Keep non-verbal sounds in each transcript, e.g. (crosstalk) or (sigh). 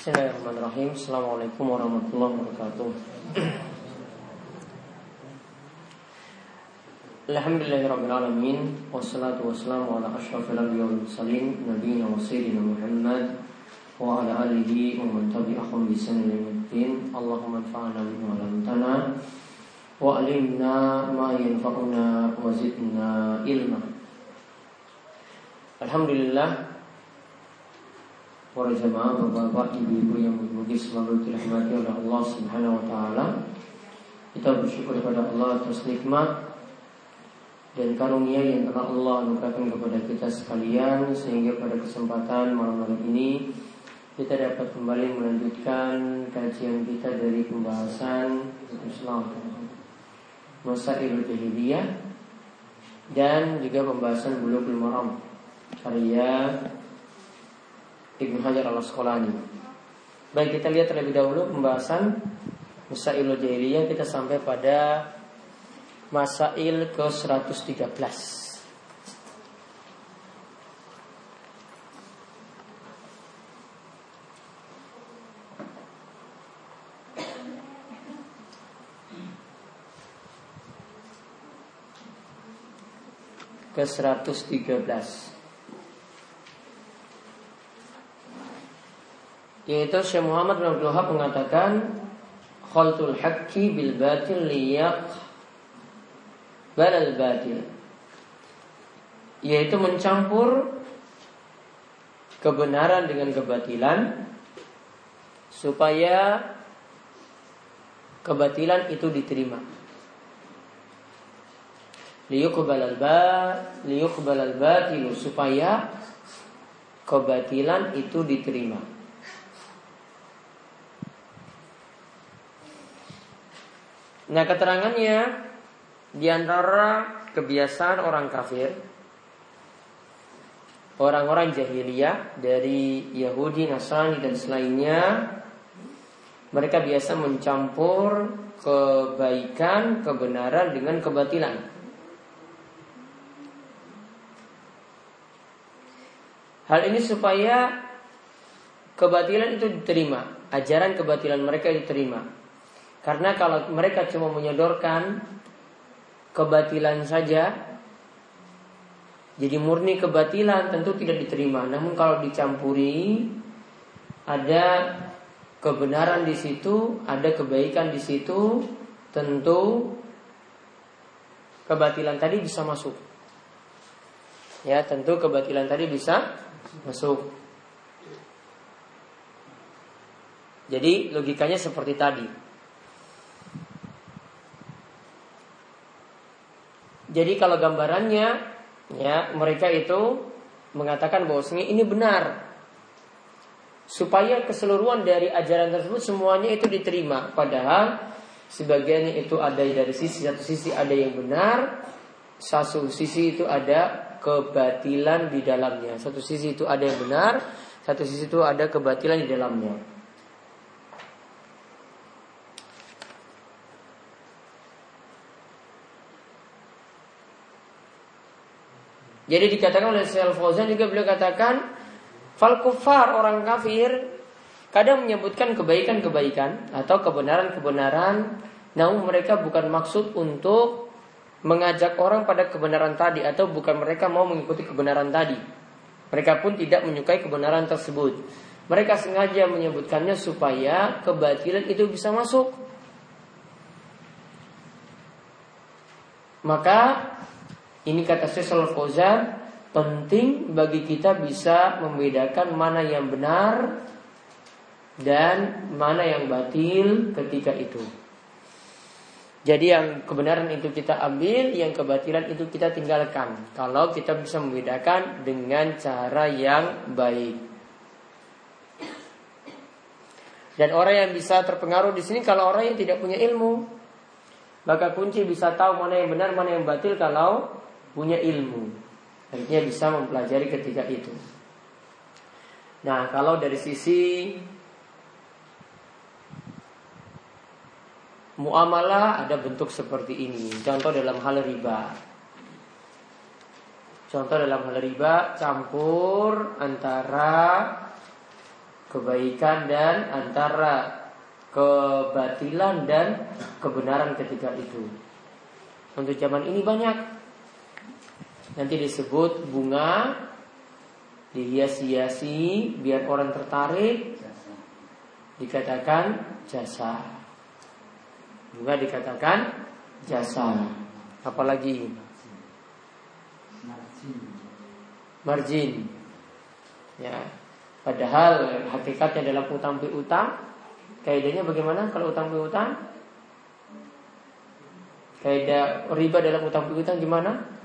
Bismillahirrahmanirrahim Assalamualaikum warahmatullahi wabarakatuh Alhamdulillahirrahmanirrahim Wassalatu wassalamu ala ashrafil anbiya wal mursalin Nabiina wa sayyidina Muhammad Wa ala alihi wa man tabi'ahum bi sanin Allahumma anfa'na bima 'allamtana Wa alimna ma yanfa'una wa zidna ilma Alhamdulillah para jemaah, bapak-bapak, ibu-ibu yang mungkin selalu dirahmati oleh Allah Subhanahu wa taala. Kita bersyukur kepada Allah atas nikmat dan karunia yang telah Allah anugerahkan kepada kita sekalian sehingga pada kesempatan malam-malam ini kita dapat kembali melanjutkan kajian kita dari pembahasan Islam Masail Jahiliyah dan juga pembahasan Bulughul Maram karya Ibnu Hajar al Asqalani. Baik kita lihat terlebih dahulu pembahasan Masailul Jahiliyah kita sampai pada Masail ke 113. ke 113 Yaitu Syekh Muhammad bin Abdul Wahab mengatakan Khaltul haqqi bil batil liyak balal batil. Yaitu mencampur kebenaran dengan kebatilan Supaya kebatilan itu diterima. Liyuqbalal ba liyuqbalal batilu supaya kebatilan itu diterima Nah keterangannya di antara kebiasaan orang kafir Orang-orang jahiliyah dari Yahudi, Nasrani dan selainnya Mereka biasa mencampur kebaikan, kebenaran dengan kebatilan. Hal ini supaya kebatilan itu diterima Ajaran kebatilan mereka diterima karena kalau mereka cuma menyodorkan kebatilan saja, jadi murni kebatilan tentu tidak diterima. Namun kalau dicampuri ada kebenaran di situ, ada kebaikan di situ, tentu kebatilan tadi bisa masuk. Ya, tentu kebatilan tadi bisa masuk. Jadi logikanya seperti tadi. Jadi kalau gambarannya ya mereka itu mengatakan bahwasanya ini benar. Supaya keseluruhan dari ajaran tersebut semuanya itu diterima. Padahal sebagiannya itu ada dari sisi satu sisi ada yang benar, satu sisi itu ada kebatilan di dalamnya. Satu sisi itu ada yang benar, satu sisi itu ada kebatilan di dalamnya. Jadi dikatakan oleh Syekh Fauzan juga beliau katakan fal kufar orang kafir kadang menyebutkan kebaikan-kebaikan atau kebenaran-kebenaran namun mereka bukan maksud untuk mengajak orang pada kebenaran tadi atau bukan mereka mau mengikuti kebenaran tadi. Mereka pun tidak menyukai kebenaran tersebut. Mereka sengaja menyebutkannya supaya kebatilan itu bisa masuk. Maka ini kata Syekh Fauzan penting bagi kita bisa membedakan mana yang benar dan mana yang batil ketika itu. Jadi yang kebenaran itu kita ambil, yang kebatilan itu kita tinggalkan. Kalau kita bisa membedakan dengan cara yang baik. Dan orang yang bisa terpengaruh di sini kalau orang yang tidak punya ilmu, maka kunci bisa tahu mana yang benar, mana yang batil kalau punya ilmu. Artinya bisa mempelajari ketika itu. Nah, kalau dari sisi muamalah ada bentuk seperti ini. Contoh dalam hal riba. Contoh dalam hal riba campur antara kebaikan dan antara kebatilan dan kebenaran ketika itu. Untuk zaman ini banyak. Nanti disebut bunga dihias-hiasi biar orang tertarik dikatakan jasa. Bunga dikatakan jasa. Apalagi margin. Ya. Padahal hakikatnya dalam utang piutang kaidahnya bagaimana kalau utang piutang? Kaidah riba dalam utang piutang gimana?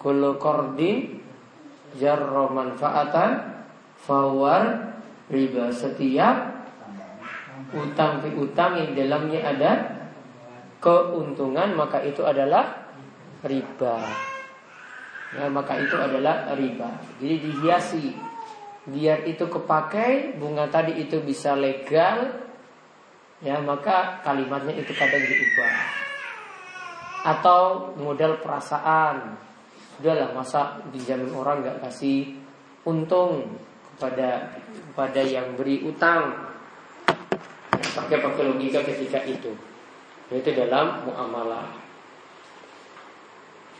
Kullu qardin jarra manfaatan fawar riba setiap utang piutang yang dalamnya ada keuntungan maka itu adalah riba. Ya, maka itu adalah riba. Jadi dihiasi biar itu kepakai bunga tadi itu bisa legal ya maka kalimatnya itu kadang diubah atau modal perasaan udahlah masa dijamin orang nggak kasih untung kepada kepada yang beri utang pakai pakai logika ketika itu yaitu dalam muamalah.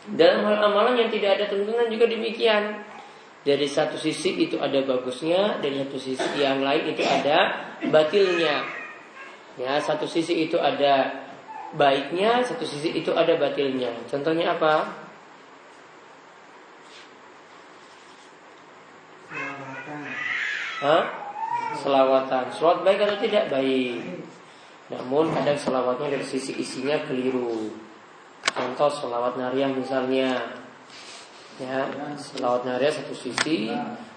Dalam hal amalan yang tidak ada tuntunan juga demikian. Dari satu sisi itu ada bagusnya, dari satu sisi yang lain itu ada batilnya. Ya, satu sisi itu ada baiknya, satu sisi itu ada batilnya. Contohnya apa? Selawatan. Hah? Selawatan. Selawat baik atau tidak? Baik. Namun kadang selawatnya dari sisi isinya keliru. Contoh selawat nariah misalnya, ya selawat nariah satu sisi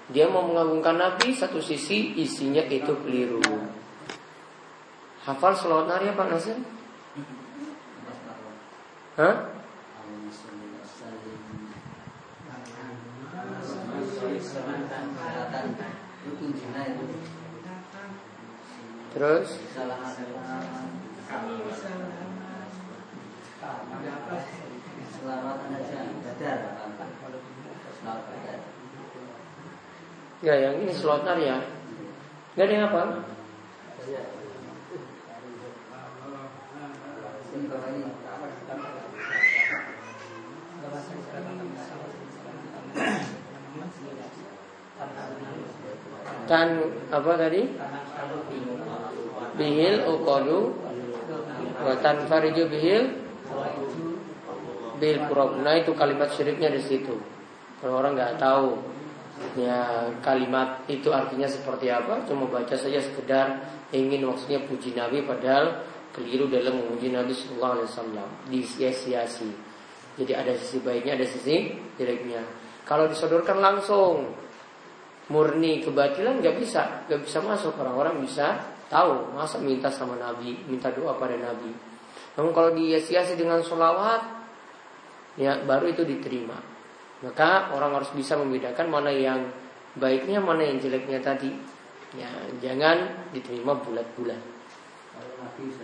dia mau mengagungkan Nabi, satu sisi isinya itu keliru. Hafal selawat nariah Pak Nasir? Terus? Ya yang ini slotar ya. Gak ada yang apa? Kan apa tadi? Bihil uqalu wa tanfariju bihil bil Nah itu kalimat syiriknya di situ. Kalau orang nggak tahu ya kalimat itu artinya seperti apa, cuma baca saja sekedar ingin maksudnya puji Nabi padahal keliru dalam memuji Nabi Sallallahu Alaihi Wasallam disia-siasi. Jadi ada sisi baiknya, ada sisi jeleknya. Kalau disodorkan langsung murni kebatilan nggak bisa, nggak bisa masuk orang-orang bisa tahu masa minta sama Nabi, minta doa pada Nabi. Namun kalau dihiasi dengan sholawat ya baru itu diterima. Maka orang harus bisa membedakan mana yang baiknya, mana yang jeleknya tadi. Ya, jangan diterima bulat-bulat. Kalau Nabi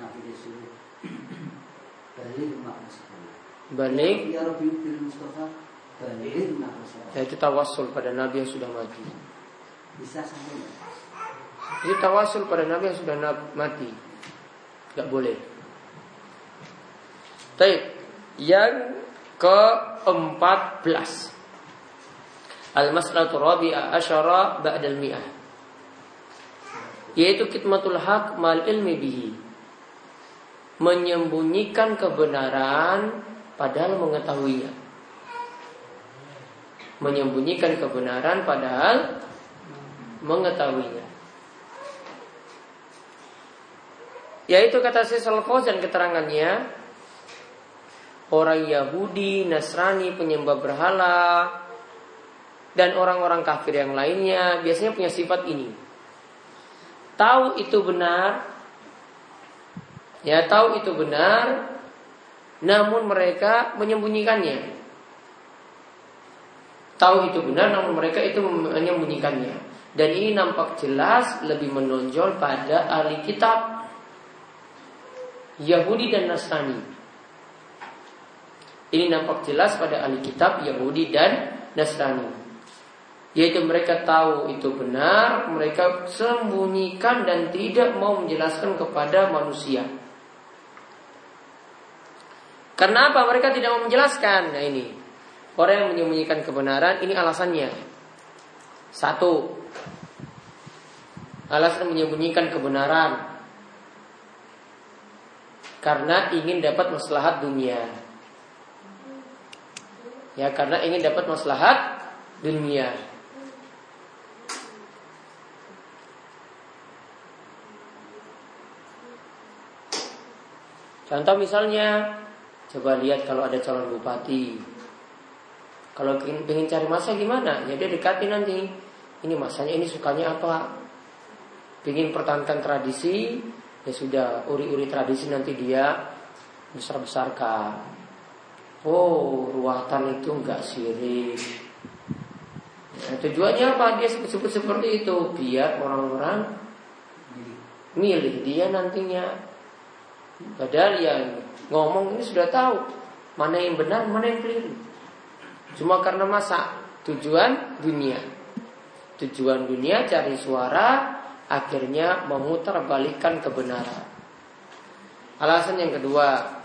Nabi disuruh (clears throat) balik Balik Ya Rabbi Mustafa Balik Ya itu tawasul pada Nabi yang sudah mati. Bisa sampai Itu tawasul pada Nabi yang sudah mati. Gak boleh. Baik yang ke-14 Al-mas'alatu rabi'ah asyara ba'dal mi'ah. Yaitu kitmatul haq mal ilmi bihi. Menyembunyikan kebenaran padahal mengetahuinya Menyembunyikan kebenaran padahal mengetahuinya Yaitu kata Syaikhul dan keterangannya orang Yahudi, Nasrani, penyembah berhala, dan orang-orang kafir yang lainnya biasanya punya sifat ini. Tahu itu benar, ya tahu itu benar, namun mereka menyembunyikannya. Tahu itu benar, namun mereka itu menyembunyikannya. Dan ini nampak jelas lebih menonjol pada ahli kitab Yahudi dan Nasrani. Ini nampak jelas pada ahli kitab Yahudi dan Nasrani. Yaitu mereka tahu itu benar, mereka sembunyikan dan tidak mau menjelaskan kepada manusia. Kenapa mereka tidak mau menjelaskan? Nah ini, orang yang menyembunyikan kebenaran, ini alasannya. Satu, alasan menyembunyikan kebenaran karena ingin dapat maslahat dunia. Ya, karena ingin dapat maslahat dunia. Contoh misalnya, coba lihat kalau ada calon bupati. Kalau ingin, cari masa gimana? Ya dia dekati nanti. Ini masanya ini sukanya apa? Ingin pertahankan tradisi, ya sudah uri-uri tradisi nanti dia besar-besarkan. Oh, ruatan itu enggak sirik. Nah, tujuannya apa? Dia sebut-sebut seperti itu biar orang-orang milih dia nantinya. Padahal yang ngomong ini sudah tahu mana yang benar, mana yang keliru. Cuma karena masa tujuan dunia. Tujuan dunia cari suara, akhirnya memutarbalikkan kebenaran. Alasan yang kedua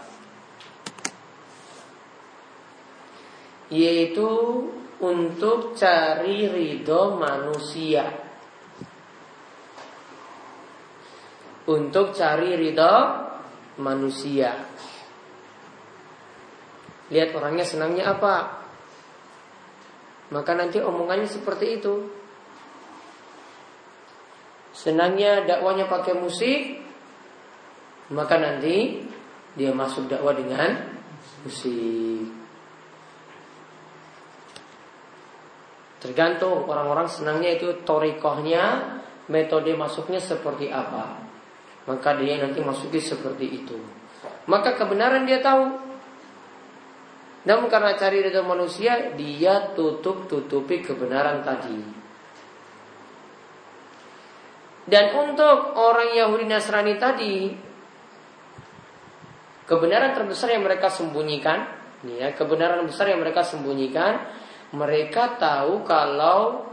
yaitu untuk cari ridho manusia. Untuk cari ridho manusia. Lihat orangnya senangnya apa. Maka nanti omongannya seperti itu. Senangnya dakwanya pakai musik, maka nanti dia masuk dakwah dengan musik. Tergantung orang-orang senangnya itu torikohnya, metode masuknya seperti apa. Maka dia nanti masuki seperti itu. Maka kebenaran dia tahu. Namun karena cari ridho manusia, dia tutup-tutupi kebenaran tadi. Dan untuk orang Yahudi Nasrani tadi kebenaran terbesar yang mereka sembunyikan, ya, kebenaran besar yang mereka sembunyikan, mereka tahu kalau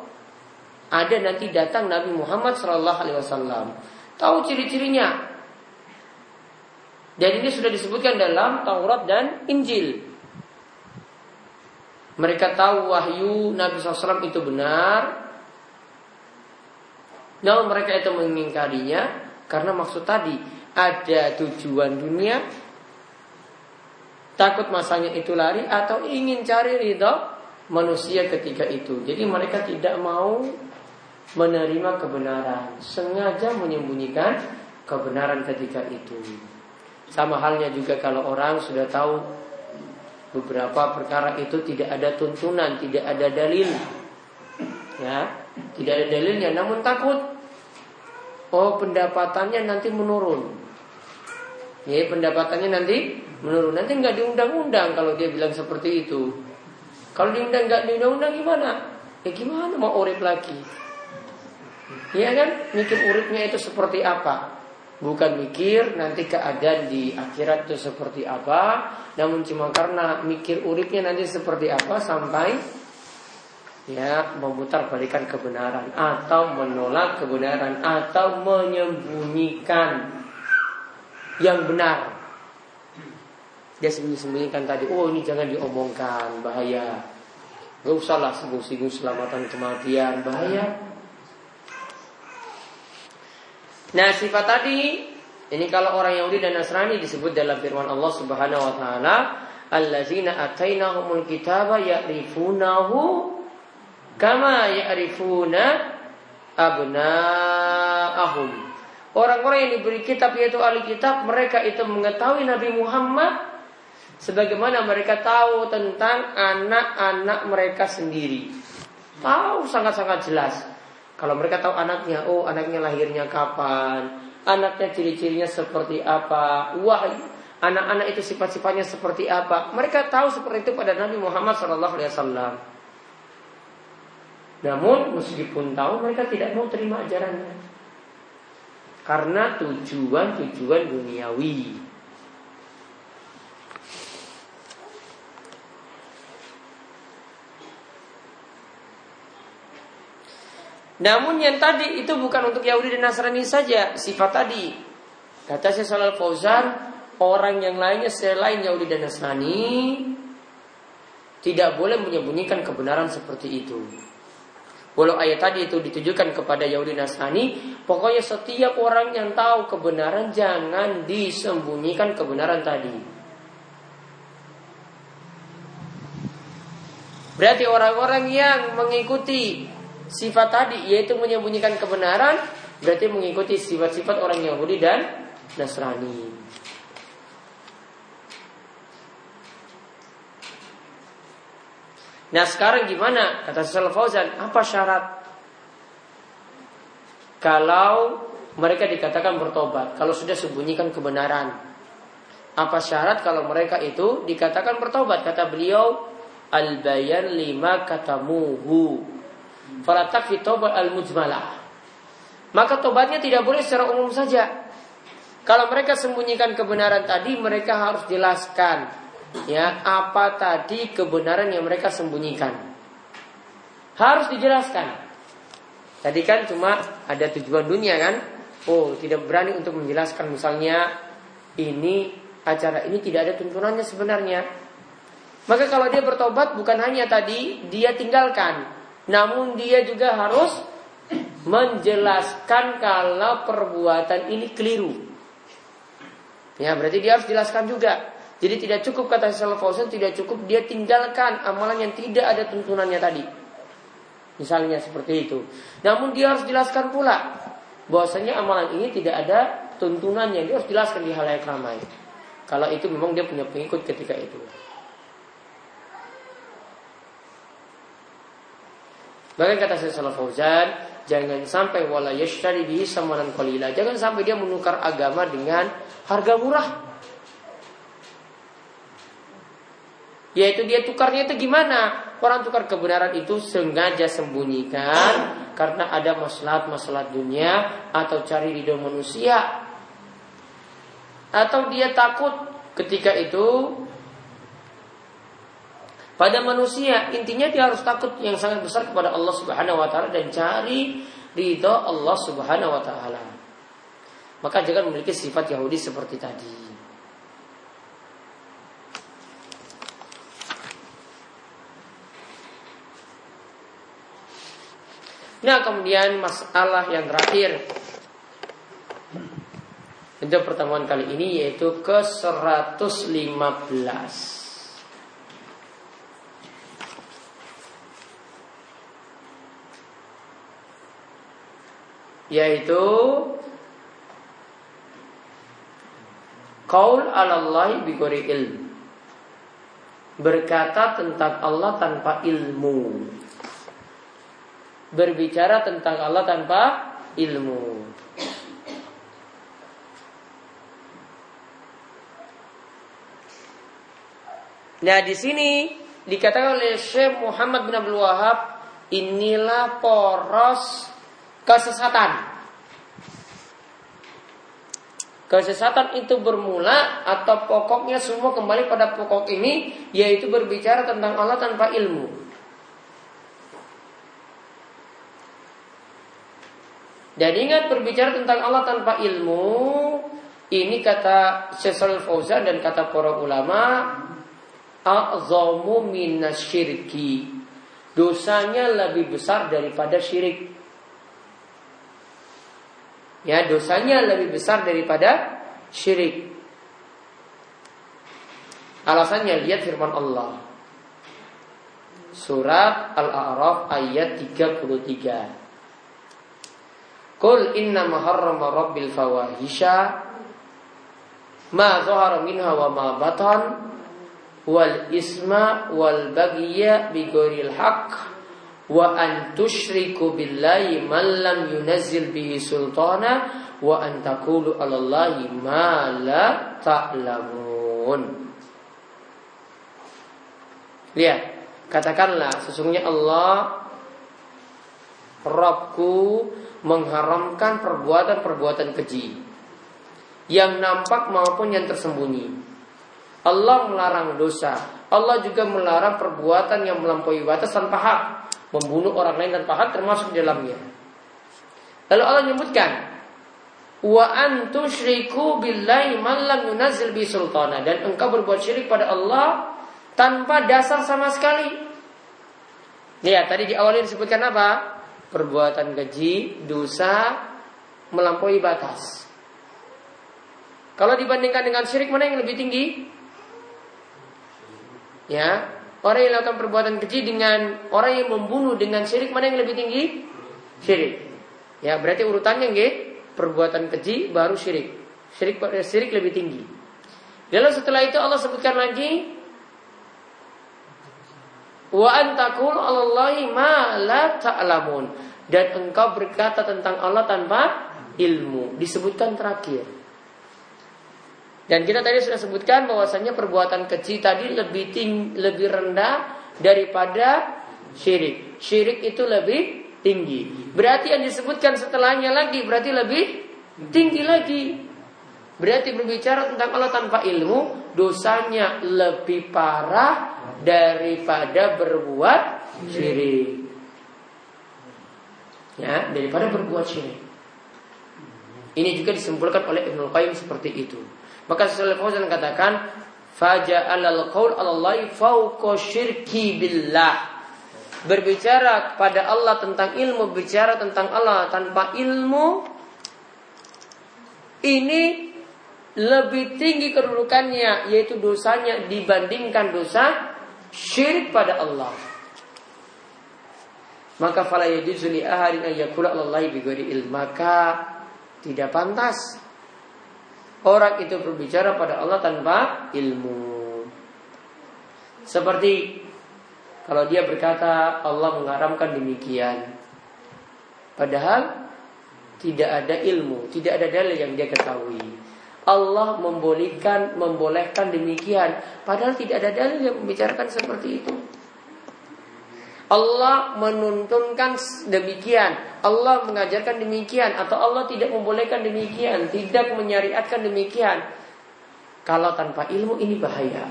ada nanti datang Nabi Muhammad Wasallam. Tahu ciri-cirinya. Dan ini sudah disebutkan dalam Taurat dan Injil. Mereka tahu wahyu Nabi SAW itu benar, namun mereka itu mengingkarinya karena maksud tadi ada tujuan dunia, takut masanya itu lari atau ingin cari ridho manusia ketika itu. Jadi mereka tidak mau menerima kebenaran, sengaja menyembunyikan kebenaran ketika itu. Sama halnya juga kalau orang sudah tahu beberapa perkara itu tidak ada tuntunan, tidak ada dalil. Ya, tidak ada dalilnya namun takut oh pendapatannya nanti menurun. Ya, pendapatannya nanti menurun. Nanti nggak diundang-undang kalau dia bilang seperti itu. Kalau diundang nggak diundang-undang gimana? Ya gimana mau urip lagi? Ya kan? Mikir uripnya itu seperti apa? Bukan mikir nanti keadaan di akhirat itu seperti apa Namun cuma karena mikir uripnya nanti seperti apa Sampai ya memutar balikan kebenaran atau menolak kebenaran atau menyembunyikan yang benar. Dia sembunyi-sembunyikan tadi, oh ini jangan diomongkan, bahaya. Gak usahlah singgung-singgung selamatan kematian, bahaya. Nah sifat tadi, ini kalau orang Yahudi dan Nasrani disebut dalam firman Allah Subhanahu Wa Taala, Allazina atainahumul kitaba ya'rifunahu Kama ya'rifuna abna'ahum. Orang-orang yang diberi kitab yaitu ahli kitab, mereka itu mengetahui Nabi Muhammad sebagaimana mereka tahu tentang anak-anak mereka sendiri. Tahu sangat-sangat jelas. Kalau mereka tahu anaknya, oh anaknya lahirnya kapan, anaknya ciri-cirinya seperti apa, wah anak-anak itu sifat-sifatnya seperti apa. Mereka tahu seperti itu pada Nabi Muhammad SAW. Namun meskipun tahu mereka tidak mau terima ajarannya Karena tujuan-tujuan duniawi Namun yang tadi itu bukan untuk Yahudi dan Nasrani saja, sifat tadi. Kata Syekh Shalal Fauzan, orang yang lainnya selain Yahudi dan Nasrani tidak boleh menyembunyikan kebenaran seperti itu. Walau ayat tadi itu ditujukan kepada Yahudi Nasrani, pokoknya setiap orang yang tahu kebenaran jangan disembunyikan kebenaran tadi. Berarti orang-orang yang mengikuti sifat tadi yaitu menyembunyikan kebenaran berarti mengikuti sifat-sifat orang Yahudi dan Nasrani. Nah sekarang gimana? Kata Syaikhul Fauzan, apa syarat? Kalau mereka dikatakan bertobat, kalau sudah sembunyikan kebenaran. Apa syarat kalau mereka itu dikatakan bertobat? Kata beliau, al-bayan lima katamuhu. Falatak fitobat al-mujmalah. Maka tobatnya tidak boleh secara umum saja. Kalau mereka sembunyikan kebenaran tadi, mereka harus jelaskan ya apa tadi kebenaran yang mereka sembunyikan. Harus dijelaskan. Tadi kan cuma ada tujuan dunia kan? Oh, tidak berani untuk menjelaskan misalnya ini acara ini tidak ada tuntunannya sebenarnya. Maka kalau dia bertobat bukan hanya tadi dia tinggalkan, namun dia juga harus menjelaskan kalau perbuatan ini keliru. Ya, berarti dia harus jelaskan juga. Jadi tidak cukup kata Syaikhul tidak cukup dia tinggalkan amalan yang tidak ada tuntunannya tadi. Misalnya seperti itu. Namun dia harus jelaskan pula bahwasanya amalan ini tidak ada tuntunannya. Dia harus jelaskan di halayak ramai. Kalau itu memang dia punya pengikut ketika itu. Bahkan kata Syaikhul Fauzan, jangan sampai wala yashtari bihi samanan qalila. Jangan sampai dia menukar agama dengan harga murah. Yaitu dia tukarnya itu gimana? Orang tukar kebenaran itu sengaja sembunyikan karena ada masalah-masalah dunia atau cari ridho manusia. Atau dia takut ketika itu pada manusia intinya dia harus takut yang sangat besar kepada Allah Subhanahu wa taala dan cari ridho Allah Subhanahu wa taala. Maka jangan memiliki sifat Yahudi seperti tadi. Nah kemudian masalah yang terakhir Untuk pertemuan kali ini yaitu ke 115 Yaitu Kaul alallahi bigori ilm Berkata tentang Allah tanpa ilmu berbicara tentang Allah tanpa ilmu. Nah, di sini dikatakan oleh Syekh Muhammad bin Abdul Wahab, inilah poros kesesatan. Kesesatan itu bermula atau pokoknya semua kembali pada pokok ini yaitu berbicara tentang Allah tanpa ilmu. Dan ingat berbicara tentang Allah tanpa ilmu Ini kata Syaikhul Fauzan dan kata para ulama A'zamu minasyirki Dosanya lebih besar daripada syirik Ya dosanya lebih besar daripada syirik. Alasannya lihat firman Allah. Surat Al-A'raf ayat 33 Qul inna maharrama rabbil fawahisha ma zahara minha wa ma batan wal isma wal bagya bi ghairil haqq wa an tusyriku billahi man lam yunazzil bihi sultana wa an taqulu 'ala Allahi ma la ta'lamun. Lihat, katakanlah sesungguhnya Allah Rabbku mengharamkan perbuatan-perbuatan keji yang nampak maupun yang tersembunyi. Allah melarang dosa. Allah juga melarang perbuatan yang melampaui batas tanpa hak, membunuh orang lain tanpa hak termasuk di dalamnya. Lalu Allah menyebutkan wa antusyriku billahi man lam yunazzil bi sultana dan engkau berbuat syirik pada Allah tanpa dasar sama sekali. Ya, tadi di awal disebutkan apa? Perbuatan keji, dosa, melampaui batas. Kalau dibandingkan dengan syirik mana yang lebih tinggi? Ya, orang yang melakukan perbuatan keji dengan orang yang membunuh dengan syirik mana yang lebih tinggi? Syirik. Ya, berarti urutannya nggih, perbuatan keji baru syirik. Syirik syirik lebih tinggi. Lalu setelah itu Allah sebutkan lagi Wa antakul Allahi ma la ta'lamun. Dan engkau berkata tentang Allah tanpa ilmu. Disebutkan terakhir. Dan kita tadi sudah sebutkan bahwasanya perbuatan kecil tadi lebih ting lebih rendah daripada syirik. Syirik itu lebih tinggi. Berarti yang disebutkan setelahnya lagi berarti lebih tinggi lagi. Berarti berbicara tentang Allah tanpa ilmu, dosanya lebih parah daripada berbuat syirik. Ya, daripada berbuat syirik. Ini juga disimpulkan oleh Ibnu Qayyim seperti itu. Maka Syaikhul Fauzan katakan, "Faja'alal qaul 'alallahi fawqa syirki billah." Berbicara kepada Allah tentang ilmu, bicara tentang Allah tanpa ilmu ini lebih tinggi kedudukannya yaitu dosanya dibandingkan dosa syirik pada Allah. Maka fala yajuzu li ahadin an yakula Allah bighairi ilm. Maka tidak pantas orang itu berbicara pada Allah tanpa ilmu. Seperti kalau dia berkata Allah mengharamkan demikian. Padahal tidak ada ilmu, tidak ada dalil yang dia ketahui. Allah membolehkan membolehkan demikian padahal tidak ada dalil yang membicarakan seperti itu. Allah menuntunkan demikian, Allah mengajarkan demikian atau Allah tidak membolehkan demikian, tidak menyariatkan demikian. Kalau tanpa ilmu ini bahaya.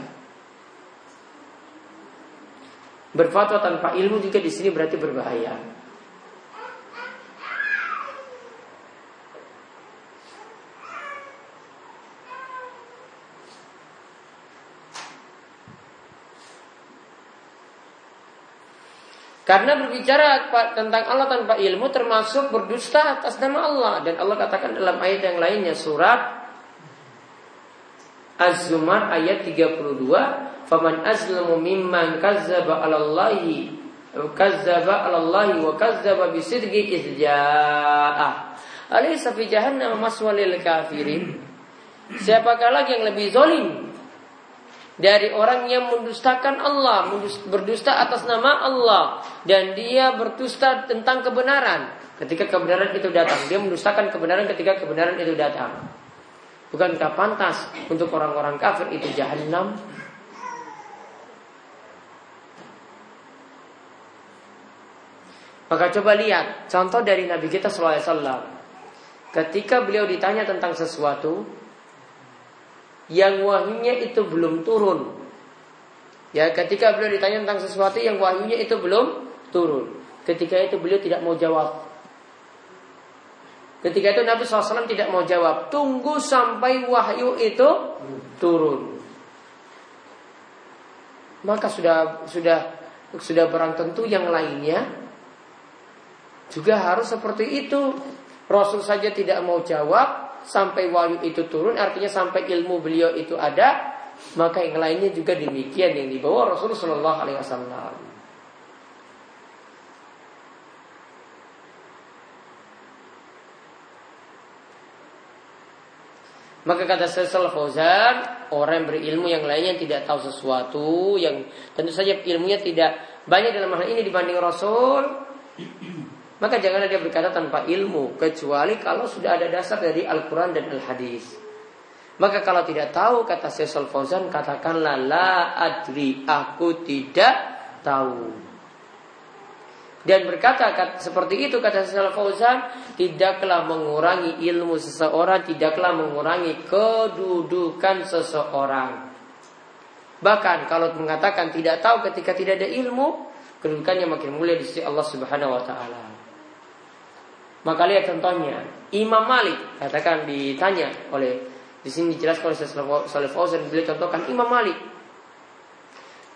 Berfatwa tanpa ilmu juga di sini berarti berbahaya. Karena berbicara tentang Allah tanpa ilmu termasuk berdusta atas nama Allah dan Allah katakan dalam ayat yang lainnya surat Az-Zumar ayat 32, "Faman azlamu mimman kazzaba 'alallahi kazzaba 'alallahi wa kazzaba bisidqi izja'ah." Alaysa fi jahannam maswalil kafirin? Siapakah lagi yang lebih zolim dari orang yang mendustakan Allah, berdusta atas nama Allah dan dia berdusta tentang kebenaran ketika kebenaran itu datang. Dia mendustakan kebenaran ketika kebenaran itu datang. Bukankah pantas untuk orang-orang kafir itu jahanam? Maka coba lihat contoh dari Nabi kita SAW. Ketika beliau ditanya tentang sesuatu, yang wahyunya itu belum turun. Ya, ketika beliau ditanya tentang sesuatu yang wahyunya itu belum turun. Ketika itu beliau tidak mau jawab. Ketika itu Nabi SAW tidak mau jawab. Tunggu sampai wahyu itu turun. Maka sudah sudah sudah barang tentu yang lainnya juga harus seperti itu. Rasul saja tidak mau jawab, sampai wahyu itu turun artinya sampai ilmu beliau itu ada maka yang lainnya juga demikian yang dibawa Rasulullah Shallallahu Alaihi Wasallam. Maka kata Sesal Fauzan, orang yang berilmu yang lainnya tidak tahu sesuatu yang tentu saja ilmunya tidak banyak dalam hal ini dibanding Rasul, maka janganlah dia berkata tanpa ilmu kecuali kalau sudah ada dasar dari Al-Quran dan Al-Hadis. Maka kalau tidak tahu kata Syaikhul Fauzan katakanlah la adri aku tidak tahu. Dan berkata seperti itu kata Syaikhul Fauzan tidaklah mengurangi ilmu seseorang, tidaklah mengurangi kedudukan seseorang. Bahkan kalau mengatakan tidak tahu ketika tidak ada ilmu, kedudukannya makin mulia di sisi Allah Subhanahu wa taala. Maka lihat contohnya, Imam Malik katakan ditanya oleh di sini dijelaskan oleh Saleh Fauzan beliau contohkan Imam Malik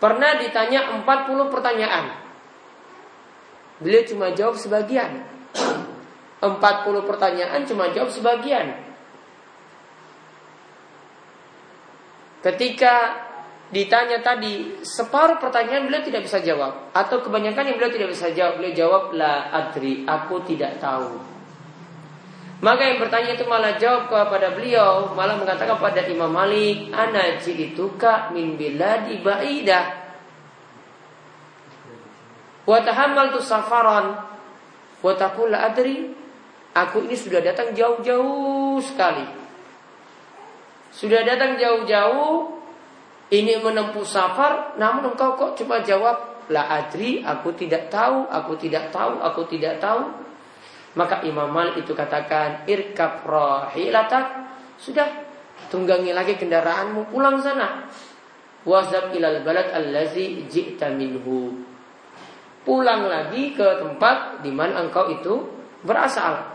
pernah ditanya 40 pertanyaan. Beliau cuma jawab sebagian. 40 pertanyaan cuma jawab sebagian. Ketika ditanya tadi separuh pertanyaan beliau tidak bisa jawab. Atau kebanyakan yang beliau tidak bisa jawab beliau jawab la adri aku tidak tahu. Maka yang bertanya itu malah jawab kepada beliau malah mengatakan pada Imam Malik ana ka min biladi ba'idah. Wa tahammaltu safaran. Wa taqul adri. Aku ini sudah datang jauh-jauh sekali. Sudah datang jauh-jauh ini menempuh safar, namun engkau kok cuma jawab la adri, aku tidak tahu, aku tidak tahu, aku tidak tahu. Maka Imam Malik itu katakan irkab rahilatak, sudah tunggangi lagi kendaraanmu, pulang sana. Wazab ilal balad allazi ji'ta minhu. Pulang lagi ke tempat di mana engkau itu berasal.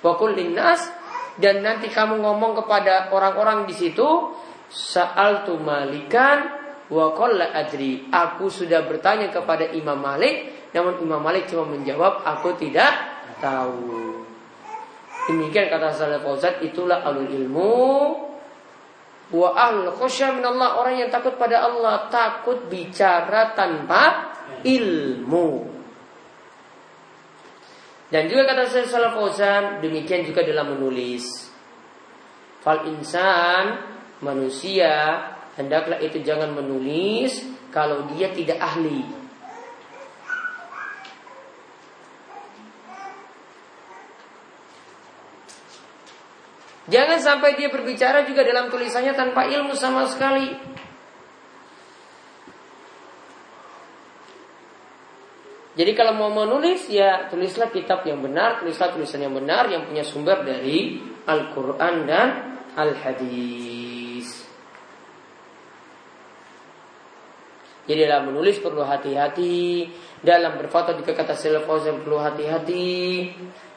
Wakul linnas dan nanti kamu ngomong kepada orang-orang di situ Sa'al tu malikan wa qalla adri. Aku sudah bertanya kepada Imam Malik, namun Imam Malik cuma menjawab aku tidak tahu. Demikian kata Salaf Fauzan itulah alul ilmu wa ahlul khusya min Allah orang yang takut pada Allah takut bicara tanpa ilmu. Dan juga kata Salaf Fauzan demikian juga dalam menulis. Fal insan manusia hendaklah itu jangan menulis kalau dia tidak ahli. Jangan sampai dia berbicara juga dalam tulisannya tanpa ilmu sama sekali. Jadi kalau mau menulis ya tulislah kitab yang benar, tulislah tulisan yang benar yang punya sumber dari Al-Quran dan Al-Hadis. Jadi dalam menulis perlu hati-hati, dalam berfoto juga kata Syekh perlu hati-hati,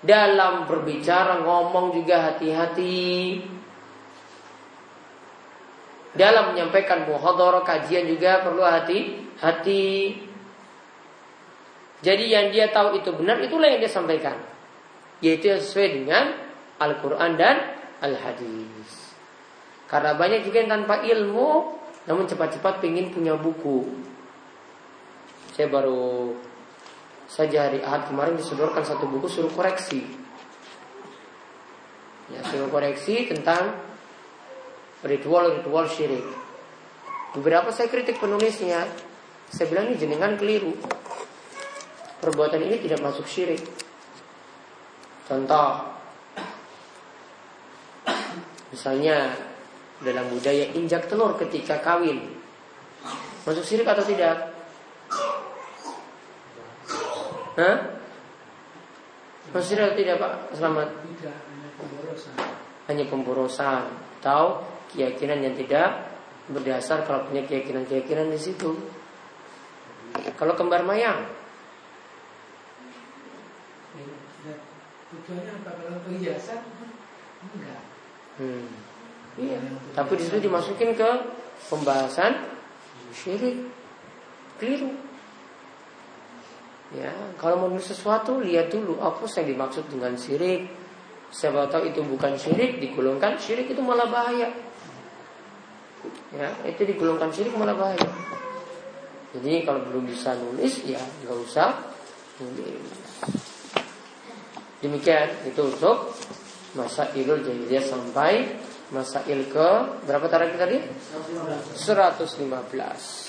dalam berbicara ngomong juga hati-hati. Dalam menyampaikan muhadharah kajian juga perlu hati-hati. Jadi yang dia tahu itu benar itulah yang dia sampaikan. Yaitu sesuai dengan Al-Quran dan Al-Hadis. Karena banyak juga yang tanpa ilmu namun cepat-cepat pengen punya buku. Saya baru saja hari Ahad kemarin disodorkan satu buku suruh koreksi. Ya, suruh koreksi tentang ritual-ritual syirik. Beberapa saya kritik penulisnya. Saya bilang ini jenengan keliru. Perbuatan ini tidak masuk syirik. Contoh, misalnya dalam budaya injak telur ketika kawin. Masuk syirik atau tidak? Hah? Masuk syirik atau tidak Pak Selamat? Tidak, hanya pemborosan. Hanya pemborosan. Tahu keyakinan yang tidak berdasar kalau punya keyakinan-keyakinan di situ. Kalau kembar mayang, tujuannya apa kalau perhiasan? Enggak. Hmm. Iya. Tapi di situ dimasukin ke pembahasan syirik. Keliru. Ya, kalau mau nulis sesuatu lihat dulu apa yang dimaksud dengan syirik. Siapa tahu itu bukan syirik, digolongkan syirik itu malah bahaya. Ya, itu digolongkan syirik malah bahaya. Jadi kalau belum bisa nulis ya nggak usah nulis. Demikian itu untuk masa ilul jahiliyah sampai Masail ke berapa tarikh tadi? 115. 115.